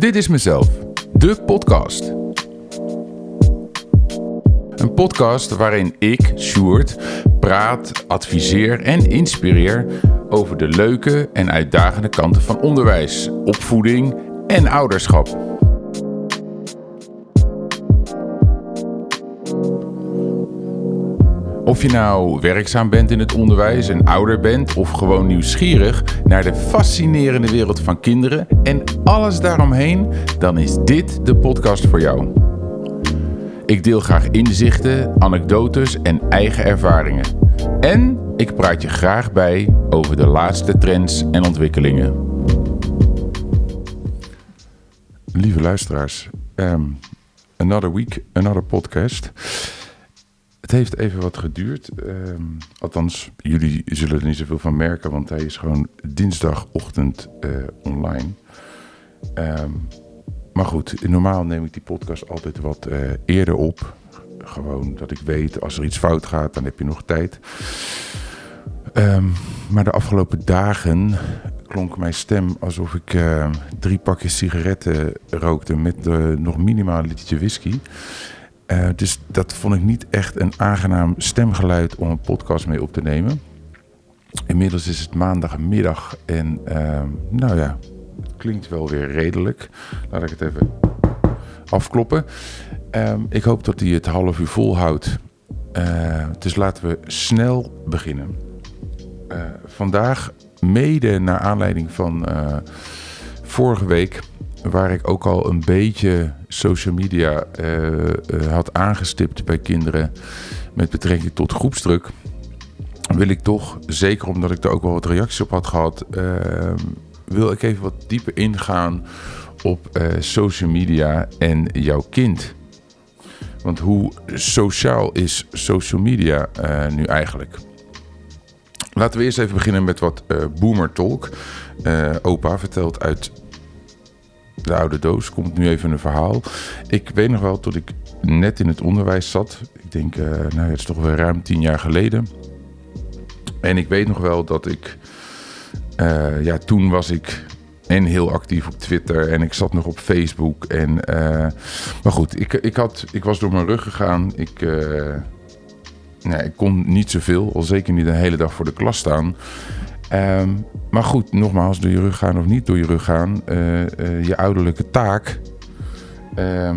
Dit is mezelf, de podcast. Een podcast waarin ik, Sjoerd, praat, adviseer en inspireer over de leuke en uitdagende kanten van onderwijs, opvoeding en ouderschap. Of je nou werkzaam bent in het onderwijs en ouder bent of gewoon nieuwsgierig naar de fascinerende wereld van kinderen en alles daaromheen, dan is dit de podcast voor jou. Ik deel graag inzichten, anekdotes en eigen ervaringen. En ik praat je graag bij over de laatste trends en ontwikkelingen. Lieve luisteraars, um, another week, another podcast. Het heeft even wat geduurd. Ehm, althans, jullie zullen er niet zoveel van merken, want hij is gewoon dinsdagochtend uh, online. Ehm, maar goed, normaal neem ik die podcast altijd wat uh, eerder op. Gewoon dat ik weet, als er iets fout gaat, dan heb je nog tijd. Um, maar de afgelopen dagen klonk mijn stem alsof ik uh, drie pakjes sigaretten rookte met nog minimaal een liedje whisky. Uh, dus dat vond ik niet echt een aangenaam stemgeluid om een podcast mee op te nemen. Inmiddels is het maandagmiddag en uh, nou ja, klinkt wel weer redelijk. Laat ik het even afkloppen. Uh, ik hoop dat hij het half uur volhoudt. Uh, dus laten we snel beginnen. vandaag, mede naar aanleiding van vorige week waar ik ook al een beetje social media uh, uh, had aangestipt bij kinderen met betrekking tot groepsdruk, wil ik toch, zeker omdat ik er ook wel wat reacties op had gehad, uh, wil ik even wat dieper ingaan op social media en jouw kind. Want hoe sociaal is social media nu eigenlijk? Laten we eerst even beginnen met wat boomer talk. opa vertelt uit de oude doos komt nu even een verhaal. Ik weet nog wel, tot ik net in het onderwijs zat. Ik denk, uh, nou, het is toch wel ruim tien jaar geleden. En ik weet nog wel dat ik, uh, ja, toen was ik en heel actief op Twitter en ik zat nog op Facebook. En, uh, maar goed, ik, ik, had, ik was door mijn rug gegaan. Ik, nee, ik kon niet zoveel, al zeker niet de hele dag voor de klas staan. Um, maar goed, nogmaals, door je rug gaan of niet door je rug gaan, uh, uh, je ouderlijke taak uh,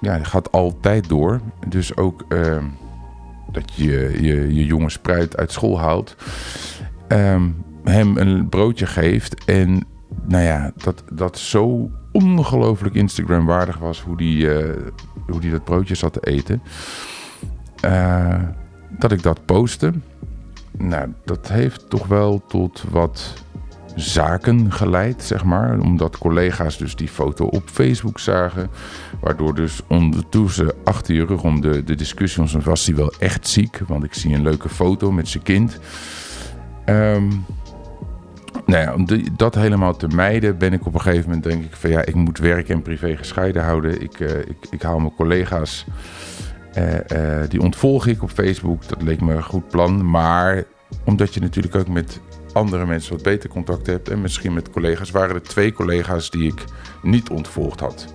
ja, gaat altijd door. Dus ook ehm, dat je, je je jonge spruit uit school haalt, ehm, hem een broodje geeft en nou ja, dat, dat zo ongelooflijk Instagram waardig was hoe die, uh, hoe die dat broodje zat te eten. dat ik dat postte. Nou, dat heeft toch wel tot wat zaken geleid, zeg maar. Omdat collega's dus die foto op Facebook zagen. Waardoor dus ondertussen achter je rug om de, de discussie om was hij wel echt ziek. Want ik zie een leuke foto met zijn kind. Um, nou ja, om dat helemaal te mijden ben ik op een gegeven moment denk ik van ja, ik moet werk en privé gescheiden houden. Ik, uh, ik, ik haal mijn collega's uh, uh, die ontvolg ik op Facebook. Dat leek me een goed plan. Maar omdat je natuurlijk ook met andere mensen wat beter contact hebt. En misschien met collega's. Waren er twee collega's die ik niet ontvolgd had.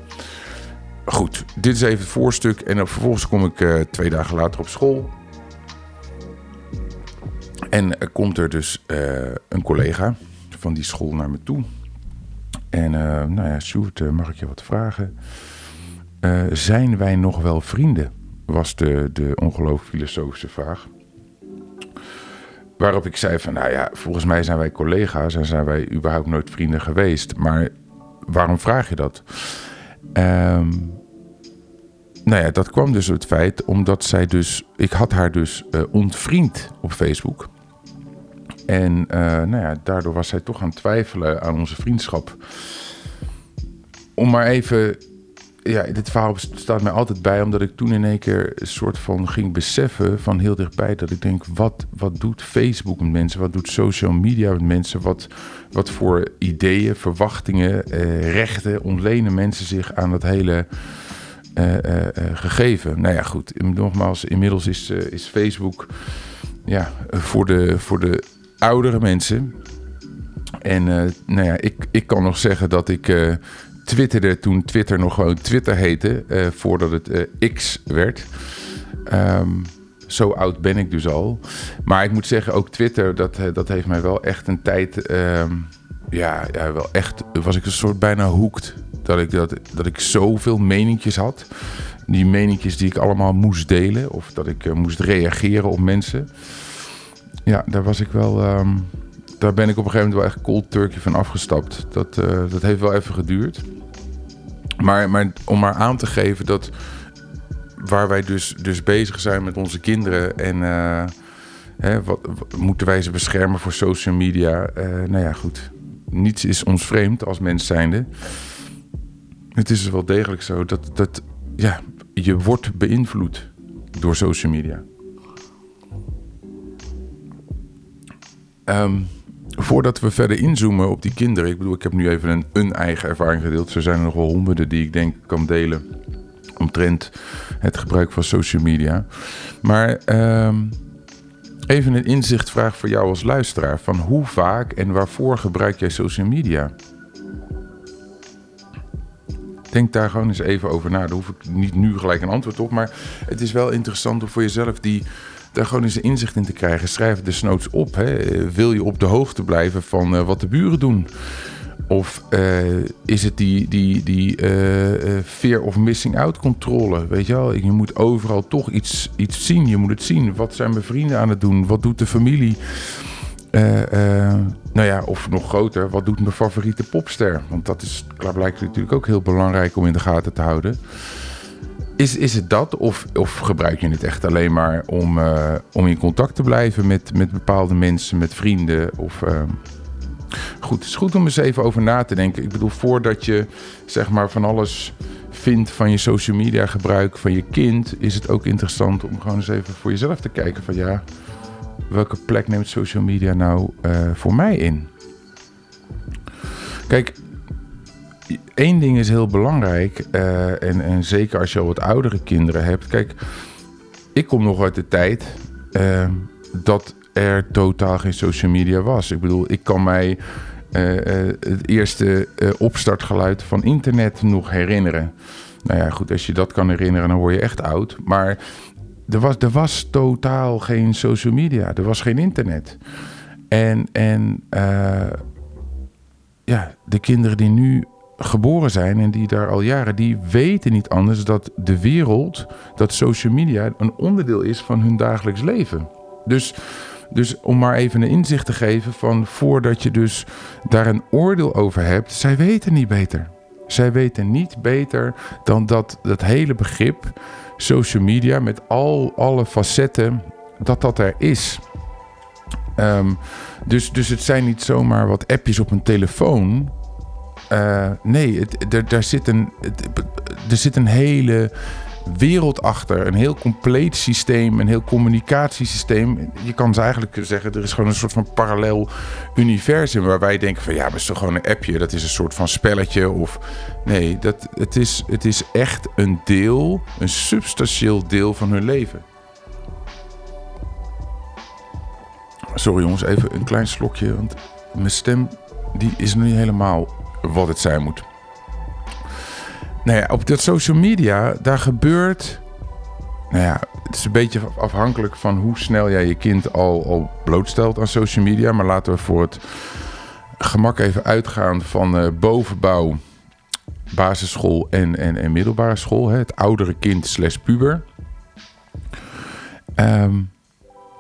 Goed, dit is even het voorstuk. En dan vervolgens kom ik uh, twee dagen later op school. En komt er dus een collega van die school naar me toe. En nou ja, Sjoerd, mag ik je wat vragen? zijn wij nog wel vrienden? Was de, de ongelooflijk filosofische vraag. Waarop ik zei van, nou ja, volgens mij zijn wij collega's en zijn wij überhaupt nooit vrienden geweest. Maar waarom vraag je dat? Um, nou ja, dat kwam dus het feit omdat zij dus, ik had haar dus uh, ontvriend op Facebook. En uh, nou ja, daardoor was zij toch aan het twijfelen aan onze vriendschap. Om maar even ja, dit verhaal staat mij altijd bij, omdat ik toen in één keer een soort van ging beseffen van heel dichtbij dat ik denk, wat, wat doet Facebook met mensen? Wat doet social media met mensen? Wat, wat voor ideeën, verwachtingen, eh, rechten ontlenen mensen zich aan dat hele uh, uh, gegeven? Nou ja, goed, nogmaals, inmiddels is, is Facebook ja, voor, de, voor de oudere mensen. En nou ja, ik, ik kan nog zeggen dat ik twitterde toen Twitter nog gewoon Twitter heette, uh, voordat het uh, X werd. Um, zo oud ben ik dus al. Maar ik moet zeggen, ook Twitter, dat, dat heeft mij wel echt een tijd. Um, ja, ja, wel echt. Was ik een soort bijna hoekt. Dat ik, dat, dat ik zoveel meningjes had. Die meningjes die ik allemaal moest delen. Of dat ik moest reageren op mensen. Ja, daar was ik wel. Um, daar ben ik op een gegeven moment wel echt cold turkey van afgestapt. Dat, uh, dat heeft wel even geduurd. Maar, maar om maar aan te geven dat waar wij dus, dus bezig zijn met onze kinderen en uh, hè, wat, moeten wij ze beschermen voor social media? Uh, nou ja, goed. Niets is ons vreemd als mens zijnde. Het is dus wel degelijk zo dat, dat ja, je wordt beïnvloed door social media. Um, voordat we verder inzoomen op die kinderen. Ik bedoel, ik heb nu even een, een eigen ervaring gedeeld. Er zijn er nog wel honderden die ik denk kan delen. Omtrent het gebruik van social media. Maar um, even een inzichtvraag voor jou als luisteraar. Van hoe vaak en waarvoor gebruik jij social media? Denk daar gewoon eens even over na. Daar hoef ik niet nu gelijk een antwoord op. Maar het is wel interessant om voor jezelf die daar gewoon eens inzicht in te krijgen. Schrijf de snoots op. Hè. Wil je op de hoogte blijven van uh, wat de buren doen? Of uh, is het die, die, die uh, fear of missing out controle? Weet je wel, je moet overal toch iets, iets zien. Je moet het zien. Wat zijn mijn vrienden aan het doen? Wat doet de familie? nou ja, of nog groter, wat doet mijn favoriete popster? Want dat is klaarblijkelijk natuurlijk ook heel belangrijk om in de gaten te houden. Is, is het dat? Of, of gebruik je het echt alleen maar om, uh, om in contact te blijven met, met bepaalde mensen, met vrienden? Of, uh... Goed, het is goed om eens even over na te denken. Ik bedoel, voordat je zeg maar van alles vindt van je social media gebruik van je kind, is het ook interessant om gewoon eens even voor jezelf te kijken van ja, welke plek neemt social media nou uh, voor mij in? Kijk, Eén ding is heel belangrijk, uh, en, en zeker als je al wat oudere kinderen hebt. Kijk, ik kom nog uit de tijd uh, dat er totaal geen social media was. Ik bedoel, ik kan mij uh, het eerste opstartgeluid van internet nog herinneren. Nou ja, goed, als je dat kan herinneren, dan word je echt oud. Maar er was, er was totaal geen social media. Er was geen internet. En, en ja, de kinderen die nu geboren zijn en die daar al jaren, die weten niet anders dat de wereld, dat social media een onderdeel is van hun dagelijks leven. Dus, dus om maar even een inzicht te geven van voordat je dus daar een oordeel over hebt, zij weten niet beter. Zij weten niet beter dan dat dat hele begrip social media met al alle facetten, dat dat er is. Um, dus, dus het zijn niet zomaar wat appjes op een telefoon. Uh, nee, daar zit een, er zit een hele wereld achter. Een heel compleet systeem, een heel communicatiesysteem. Je kan ze eigenlijk zeggen, er is gewoon een soort van parallel universum... waar wij denken van ja, maar is toch gewoon een appje? Dat is een soort van spelletje of... Nee, dat, het, is, het is echt een deel, een substantieel deel van hun leven. Sorry jongens, even een klein slokje, want mijn stem die is niet helemaal wat het zijn moet. Nou ja, op dat social media, daar gebeurt. Nou ja, het is een beetje afhankelijk van hoe snel jij je kind al, blootstelt aan social media. Maar laten we voor het gemak even uitgaan van uh, bovenbouw, basisschool en, en, en middelbare school. Hè, het oudere kind slash puber. Um,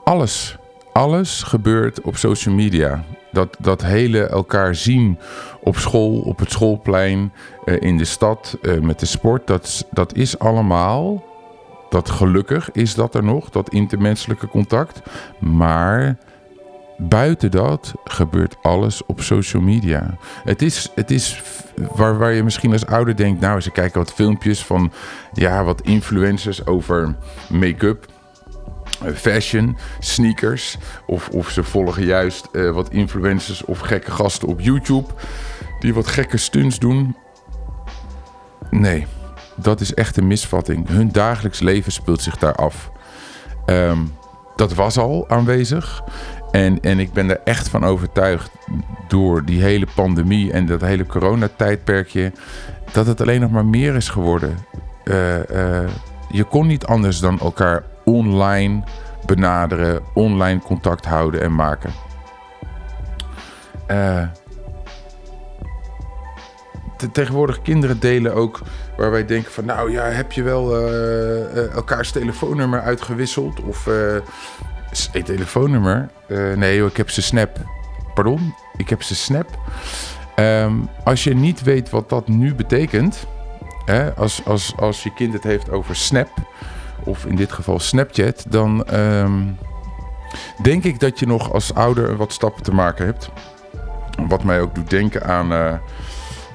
alles, alles gebeurt op social media. Dat, dat hele elkaar zien op school, op het schoolplein, uh, in de stad, uh, met de sport. Dat, dat is allemaal, dat gelukkig is dat er nog, dat intermenselijke contact. Maar buiten dat gebeurt alles op social media. Het is, het is waar, waar je misschien als ouder denkt... nou, ze kijken wat filmpjes van ja, wat influencers over make-up fashion, sneakers. Of, of ze volgen juist uh, wat influencers of gekke gasten op YouTube. Die wat gekke stunts doen. Nee, dat is echt een misvatting. Hun dagelijks leven speelt zich daar af. Um, dat was al aanwezig. En, en ik ben er echt van overtuigd door die hele pandemie en dat hele coronatijdperkje, dat het alleen nog maar meer is geworden. Eh, eh, je kon niet anders dan elkaar online benaderen, online contact houden en maken. Uh, tegenwoordig kinderen delen ook waar wij denken van nou ja, heb je wel uh, elkaars telefoonnummer uitgewisseld? Of uh, telefoonnummer? nee ik heb ze snap. Pardon? Ik heb ze snap. Um, als je niet weet wat dat nu betekent, hè, als, als, als je kind het heeft over snap, of in dit geval Snapchat, dan um, denk ik dat je nog als ouder wat stappen te maken hebt. Wat mij ook doet denken aan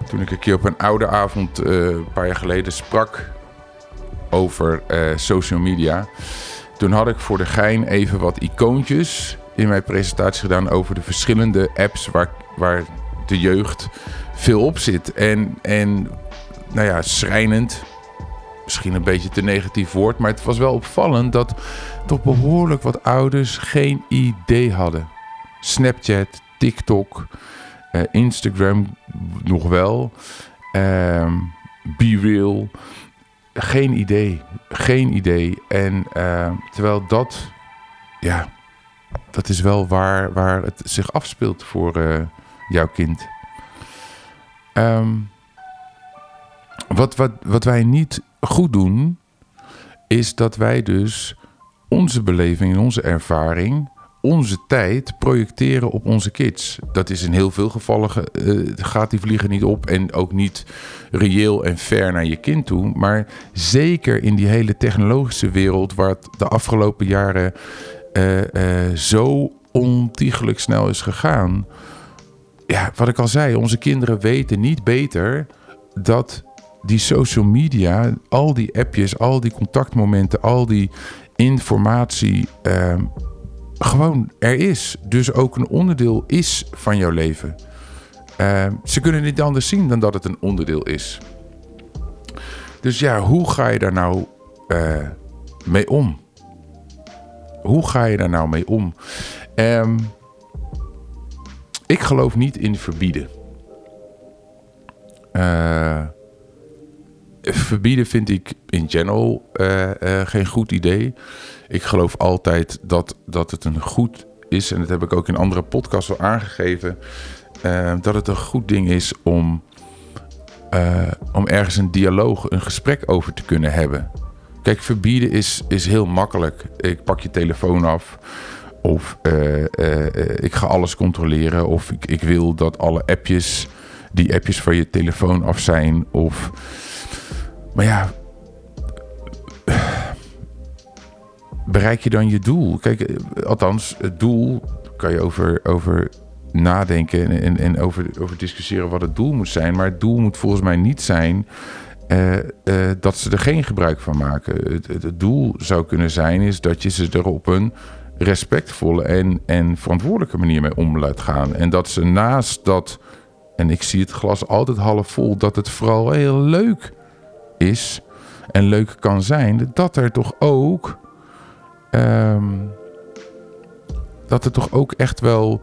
toen ik een keer op een oude avond uh, een paar jaar geleden sprak over uh, social media. Toen had ik voor de gein even wat icoontjes in mijn presentatie gedaan over de verschillende apps waar, waar de jeugd veel op zit. En, en nou ja, schrijnend. Misschien een beetje te negatief woord, maar het was wel opvallend dat toch behoorlijk wat ouders geen idee hadden. Snapchat, TikTok, uh, Instagram nog wel. Uh, Be Real. Geen idee. Geen idee. En uh, terwijl dat, ja, dat is wel waar, waar het zich afspeelt voor uh, jouw kind. Um, wat, wat, wat wij niet goed doen, is dat wij dus onze beleving en onze ervaring onze tijd projecteren op onze kids. Dat is in heel veel gevallen uh, gaat die vliegen niet op en ook niet reëel en fair naar je kind toe. Maar zeker in die hele technologische wereld waar het de afgelopen jaren uh, uh, zo ontiegelijk snel is gegaan. Ja, wat ik al zei, onze kinderen weten niet beter dat die social media, al die appjes, al die contactmomenten, al die informatie ehm, gewoon er is. Dus ook een onderdeel is van jouw leven. Uh, ze kunnen niet anders zien dan dat het een onderdeel is. Dus ja, hoe ga je daar nou uh, mee om? Hoe ga je daar nou mee om? Um, ik geloof niet in verbieden. Uh, verbieden vind ik in general uh, uh, geen goed idee. Ik geloof altijd dat, dat het een goed is, en dat heb ik ook in andere podcasts al aangegeven, uh, dat het een goed ding is om, om ergens een dialoog, een gesprek over te kunnen hebben. Kijk, verbieden is, is heel makkelijk. Ik pak je telefoon af. Of ik ga alles controleren. Of ik, ik wil dat alle appjes, die appjes van je telefoon af zijn. Of maar ja, bereik je dan je doel? Kijk, eh, althans, het doel kan je over, over nadenken en, en over, over discussiëren wat het doel moet zijn. Maar het doel moet volgens mij niet zijn uh, uh, dat ze er geen gebruik van maken. Het, het, het, doel zou kunnen zijn is dat je ze er op een respectvolle en, en verantwoordelijke manier mee om laat gaan. En dat ze naast dat, en ik zie het glas altijd half vol, dat het vooral heel leuk is en leuk kan zijn, dat er toch ook. Um, dat er toch ook echt wel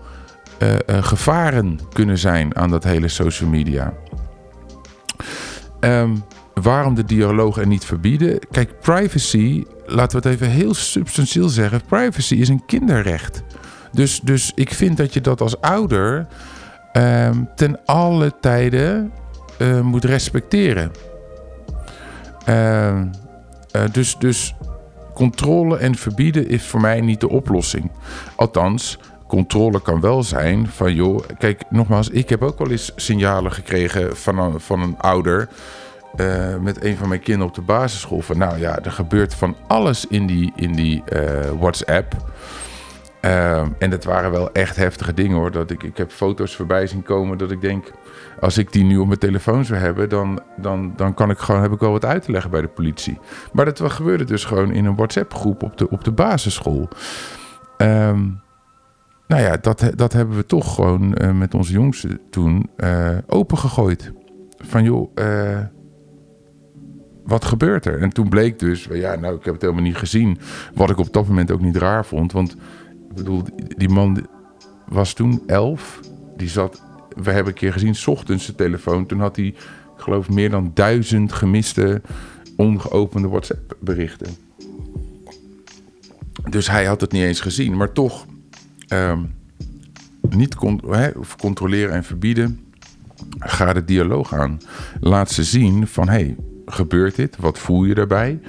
uh, uh, gevaren kunnen zijn aan dat hele social media. Um, waarom de dialoog en niet verbieden? Kijk, privacy, laten we het even heel substantieel zeggen. Privacy is een kinderrecht. Dus, dus ik vind dat je dat als ouder um, ten alle tijden uh, moet respecteren. Uh, dus, dus controle en verbieden is voor mij niet de oplossing. Althans, controle kan wel zijn van joh, kijk, nogmaals, ik heb ook wel eens signalen gekregen van een, van een ouder. Uh, met een van mijn kinderen op de basisschool. Van nou ja, er gebeurt van alles in die, in die WhatsApp. Uh, en dat waren wel echt heftige dingen hoor. Dat ik, ik heb foto's voorbij zien komen dat ik denk als ik die nu op mijn telefoon zou hebben, dan, dan, dan kan ik gewoon, heb ik wel wat uit te leggen bij de politie. Maar dat gebeurde dus gewoon in een WhatsApp-groep op de, op de basisschool. Um, nou ja, dat, dat hebben we toch gewoon uh, met onze jongsten toen uh, opengegooid. Van joh, uh, wat gebeurt er? En toen bleek dus, ja, nou, ik heb het helemaal niet gezien. Wat ik op dat moment ook niet raar vond. Want Bedoel, die man was toen elf. Die zat, we hebben een keer gezien, s ochtends zijn telefoon. Toen had hij, ik geloof, meer dan duizend gemiste, ongeopende WhatsApp-berichten. Dus hij had het niet eens gezien. Maar toch, ehm, niet hè, controleren en verbieden. Ga de dialoog aan. Laat ze zien van, hey, gebeurt dit? Wat voel je daarbij?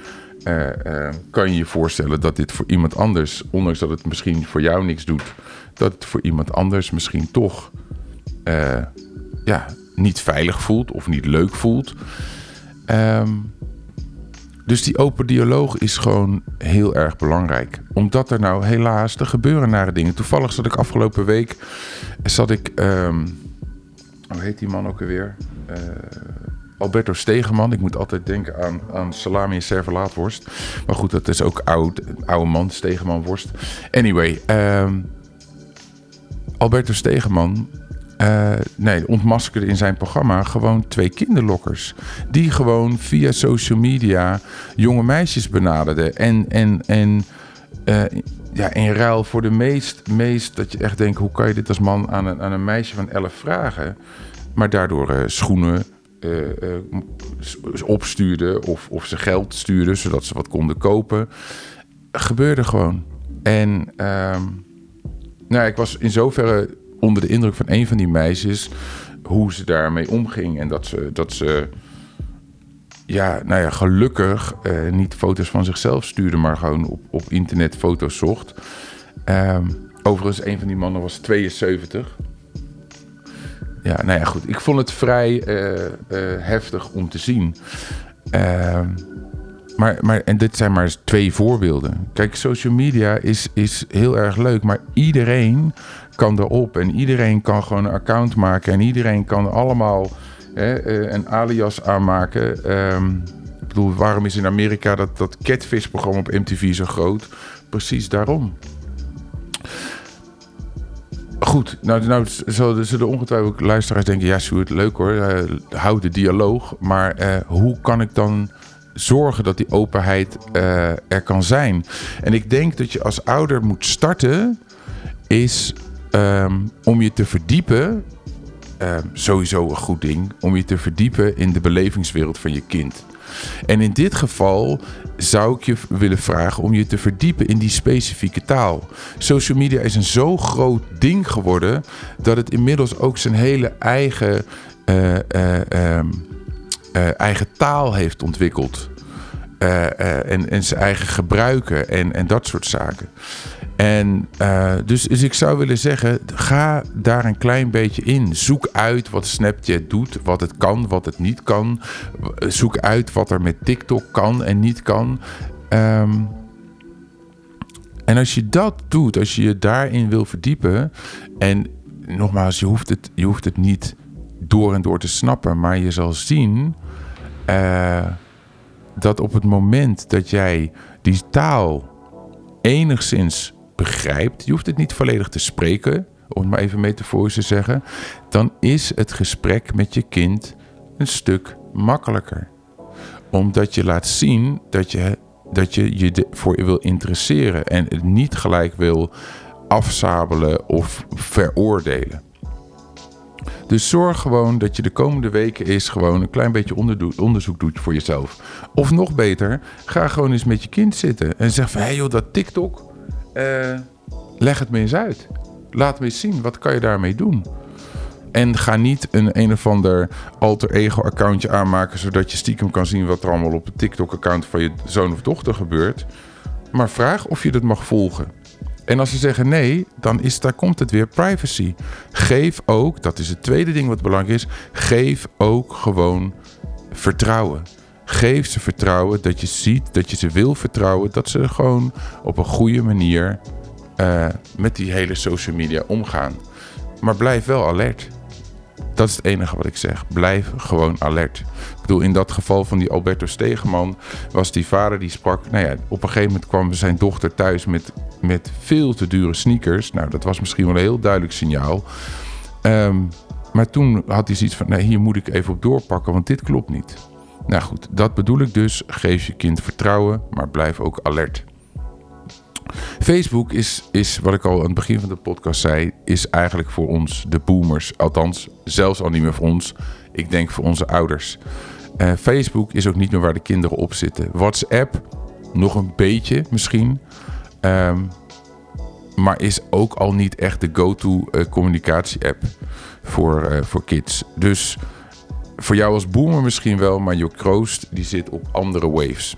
Uh, kan je je voorstellen dat dit voor iemand anders, ondanks dat het misschien voor jou niks doet, dat het voor iemand anders misschien toch uh, ja, niet veilig voelt of niet leuk voelt? Um, dus die open dialoog is gewoon heel erg belangrijk. Omdat er nou helaas, er gebeuren nare dingen. Toevallig zat ik afgelopen week, zat ik, um, hoe heet die man ook alweer? Alberto Stegeman. Ik moet altijd denken aan, aan salami en servelaatworst. Maar goed, dat is ook oud, oude man, Stegeman worst. Anyway, um, Alberto Stegeman uh, nee, ontmaskerde in zijn programma gewoon twee kinderlokkers. Die gewoon via social media jonge meisjes benaderden. En, en, en uh, ja, in ruil voor de meest, meest, dat je echt denkt... hoe kan je dit als man aan een, aan een meisje van 11 vragen? Maar daardoor uh, schoenen opstuurde of, of ze geld stuurde... zodat ze wat konden kopen. Gebeurde gewoon. En... Ehm, nou, ik was in zoverre onder de indruk van een van die meisjes hoe ze daarmee omging. En dat ze, dat ze ja, nou ja, gelukkig uh, niet foto's van zichzelf stuurde, maar gewoon op, op internet foto's zocht. Um, overigens, een van die mannen was 72. Ja, nou ja, goed. Ik vond het vrij uh, uh, heftig om te zien. Uh, maar, maar, en dit zijn maar twee voorbeelden. Kijk, social media is, is heel erg leuk, maar iedereen kan erop. En iedereen kan gewoon een account maken. En iedereen kan allemaal hè, eh, een alias aanmaken. Um, ik bedoel, waarom is in Amerika dat, dat Catfish-programma op MTV zo groot? Precies daarom. Goed, nou, nou zullen ongetwijfeld luisteraars denken... ja, Sjoerd, leuk hoor, uh, houd de dialoog. Maar uh, hoe kan ik dan zorgen dat die openheid uh, er kan zijn? En ik denk dat je als ouder moet starten... is um, om je te verdiepen, um, sowieso een goed ding, om je te verdiepen in de belevingswereld van je kind. En in dit geval zou ik je willen vragen om je te verdiepen in die specifieke taal. Social media is een zo groot ding geworden dat het inmiddels ook zijn hele eigen, uh, uh, um, uh, eigen taal heeft ontwikkeld. en, en zijn eigen gebruiken en, en dat soort zaken. En uh, dus, dus ik zou willen zeggen, ga daar een klein beetje in. Zoek uit wat Snapchat doet, wat het kan, wat het niet kan. Zoek uit wat er met TikTok kan en niet kan. Um, en als je dat doet, als je je daarin wil verdiepen. En nogmaals, je hoeft het, je hoeft het niet door en door te snappen. Maar je zal zien uh, dat op het moment dat jij die taal enigszins begrijpt, je hoeft het niet volledig te spreken, om het maar even metaforisch te zeggen, dan is het gesprek met je kind een stuk makkelijker. Omdat je laat zien dat je dat je je voor je wil interesseren en het niet gelijk wil afzabelen of veroordelen. Dus zorg gewoon dat je de komende weken is gewoon een klein beetje onderzoek doet voor jezelf. Of nog beter, ga gewoon eens met je kind zitten en zeg van hé hey joh, dat TikTok, uh, leg het me eens uit. Laat me eens zien, wat kan je daarmee doen? En ga niet een een of ander alter ego accountje aanmaken... zodat je stiekem kan zien wat er allemaal op het TikTok-account van je zoon of dochter gebeurt. Maar vraag of je dat mag volgen. En als ze zeggen nee, dan is, daar komt het weer privacy. Geef ook, dat is het tweede ding wat belangrijk is... geef ook gewoon vertrouwen. Geef ze vertrouwen dat je ziet, dat je ze wil vertrouwen, dat ze gewoon op een goede manier uh, met die hele social media omgaan. Maar blijf wel alert. Dat is het enige wat ik zeg. Blijf gewoon alert. Ik bedoel, in dat geval van die Alberto Stegeman was die vader die sprak. Nou ja, op een gegeven moment kwam zijn dochter thuis met, met veel te dure sneakers. Nou, dat was misschien wel een heel duidelijk signaal. Um, maar toen had hij zoiets van: nee, hier moet ik even op doorpakken, want dit klopt niet. Nou goed, dat bedoel ik dus. Geef je kind vertrouwen, maar blijf ook alert. Facebook is, is, wat ik al aan het begin van de podcast zei, is eigenlijk voor ons, de boomers. Althans, zelfs al niet meer voor ons. Ik denk voor onze ouders. Uh, Facebook is ook niet meer waar de kinderen op zitten. WhatsApp, nog een beetje misschien. Um, maar is ook al niet echt de go-to uh, communicatie-app voor, uh, voor kids. Dus voor jou als boomer misschien wel, maar je kroost die zit op andere waves.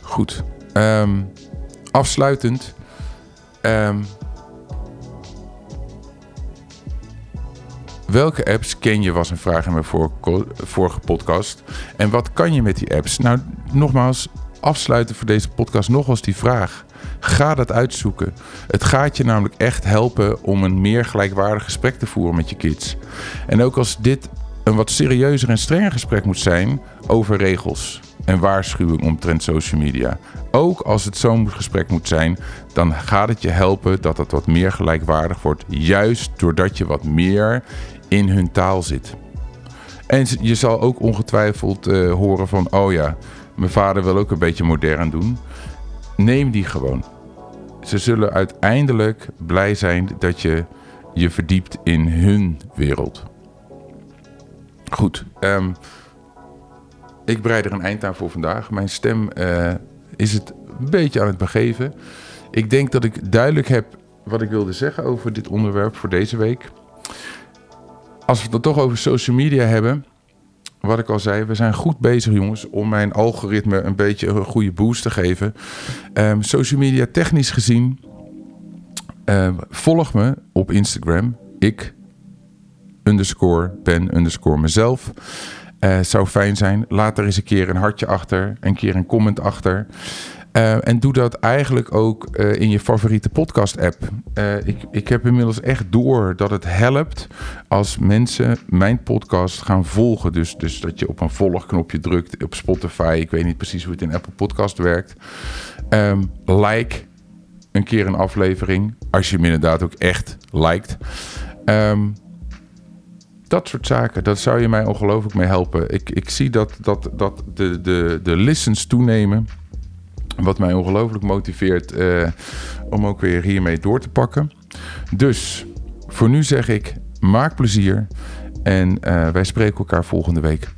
Goed. Um, afsluitend. Um, welke apps ken je, was een vraag in mijn vorige podcast. En wat kan je met die apps? Nou, nogmaals, afsluiten voor deze podcast nogmaals die vraag. Ga dat uitzoeken. Het gaat je namelijk echt helpen om een meer gelijkwaardig gesprek te voeren met je kids. En ook als dit een wat serieuzer en strenger gesprek moet zijn over regels en waarschuwing omtrent social media. Ook als het zo'n gesprek moet zijn, dan gaat het je helpen dat het wat meer gelijkwaardig wordt. Juist doordat je wat meer in hun taal zit. En je zal ook ongetwijfeld uh, horen van, oh ja, mijn vader wil ook een beetje modern doen. Neem die gewoon. Ze zullen uiteindelijk blij zijn dat je je verdiept in hun wereld. Goed, um, ik breid er een eind aan voor vandaag. Mijn stem uh, is het een beetje aan het begeven. Ik denk dat ik duidelijk heb wat ik wilde zeggen over dit onderwerp voor deze week. Als we het dan toch over social media hebben, wat ik al zei, we zijn goed bezig, jongens, om mijn algoritme een beetje een goede boost te geven. Um, social media technisch gezien, uh, volg me op Instagram. Ik underscore ben underscore mezelf. Uh, zou fijn zijn. Laat er eens een keer een hartje achter, een keer een comment achter. Uh, en doe dat eigenlijk ook uh, in je favoriete podcast-app. Uh, ik, ik heb inmiddels echt door dat het helpt als mensen mijn podcast gaan volgen. Dus, dus dat je op een volgknopje drukt op Spotify. Ik weet niet precies hoe het in Apple Podcast werkt. Um, like een keer een aflevering. Als je hem inderdaad ook echt liked. Um, dat soort zaken, dat zou je mij ongelooflijk mee helpen. Ik, ik zie dat, dat, dat de, de, de listens toenemen. Wat mij ongelooflijk motiveert uh, om ook weer hiermee door te pakken. Dus voor nu zeg ik, maak plezier. En uh, wij spreken elkaar volgende week.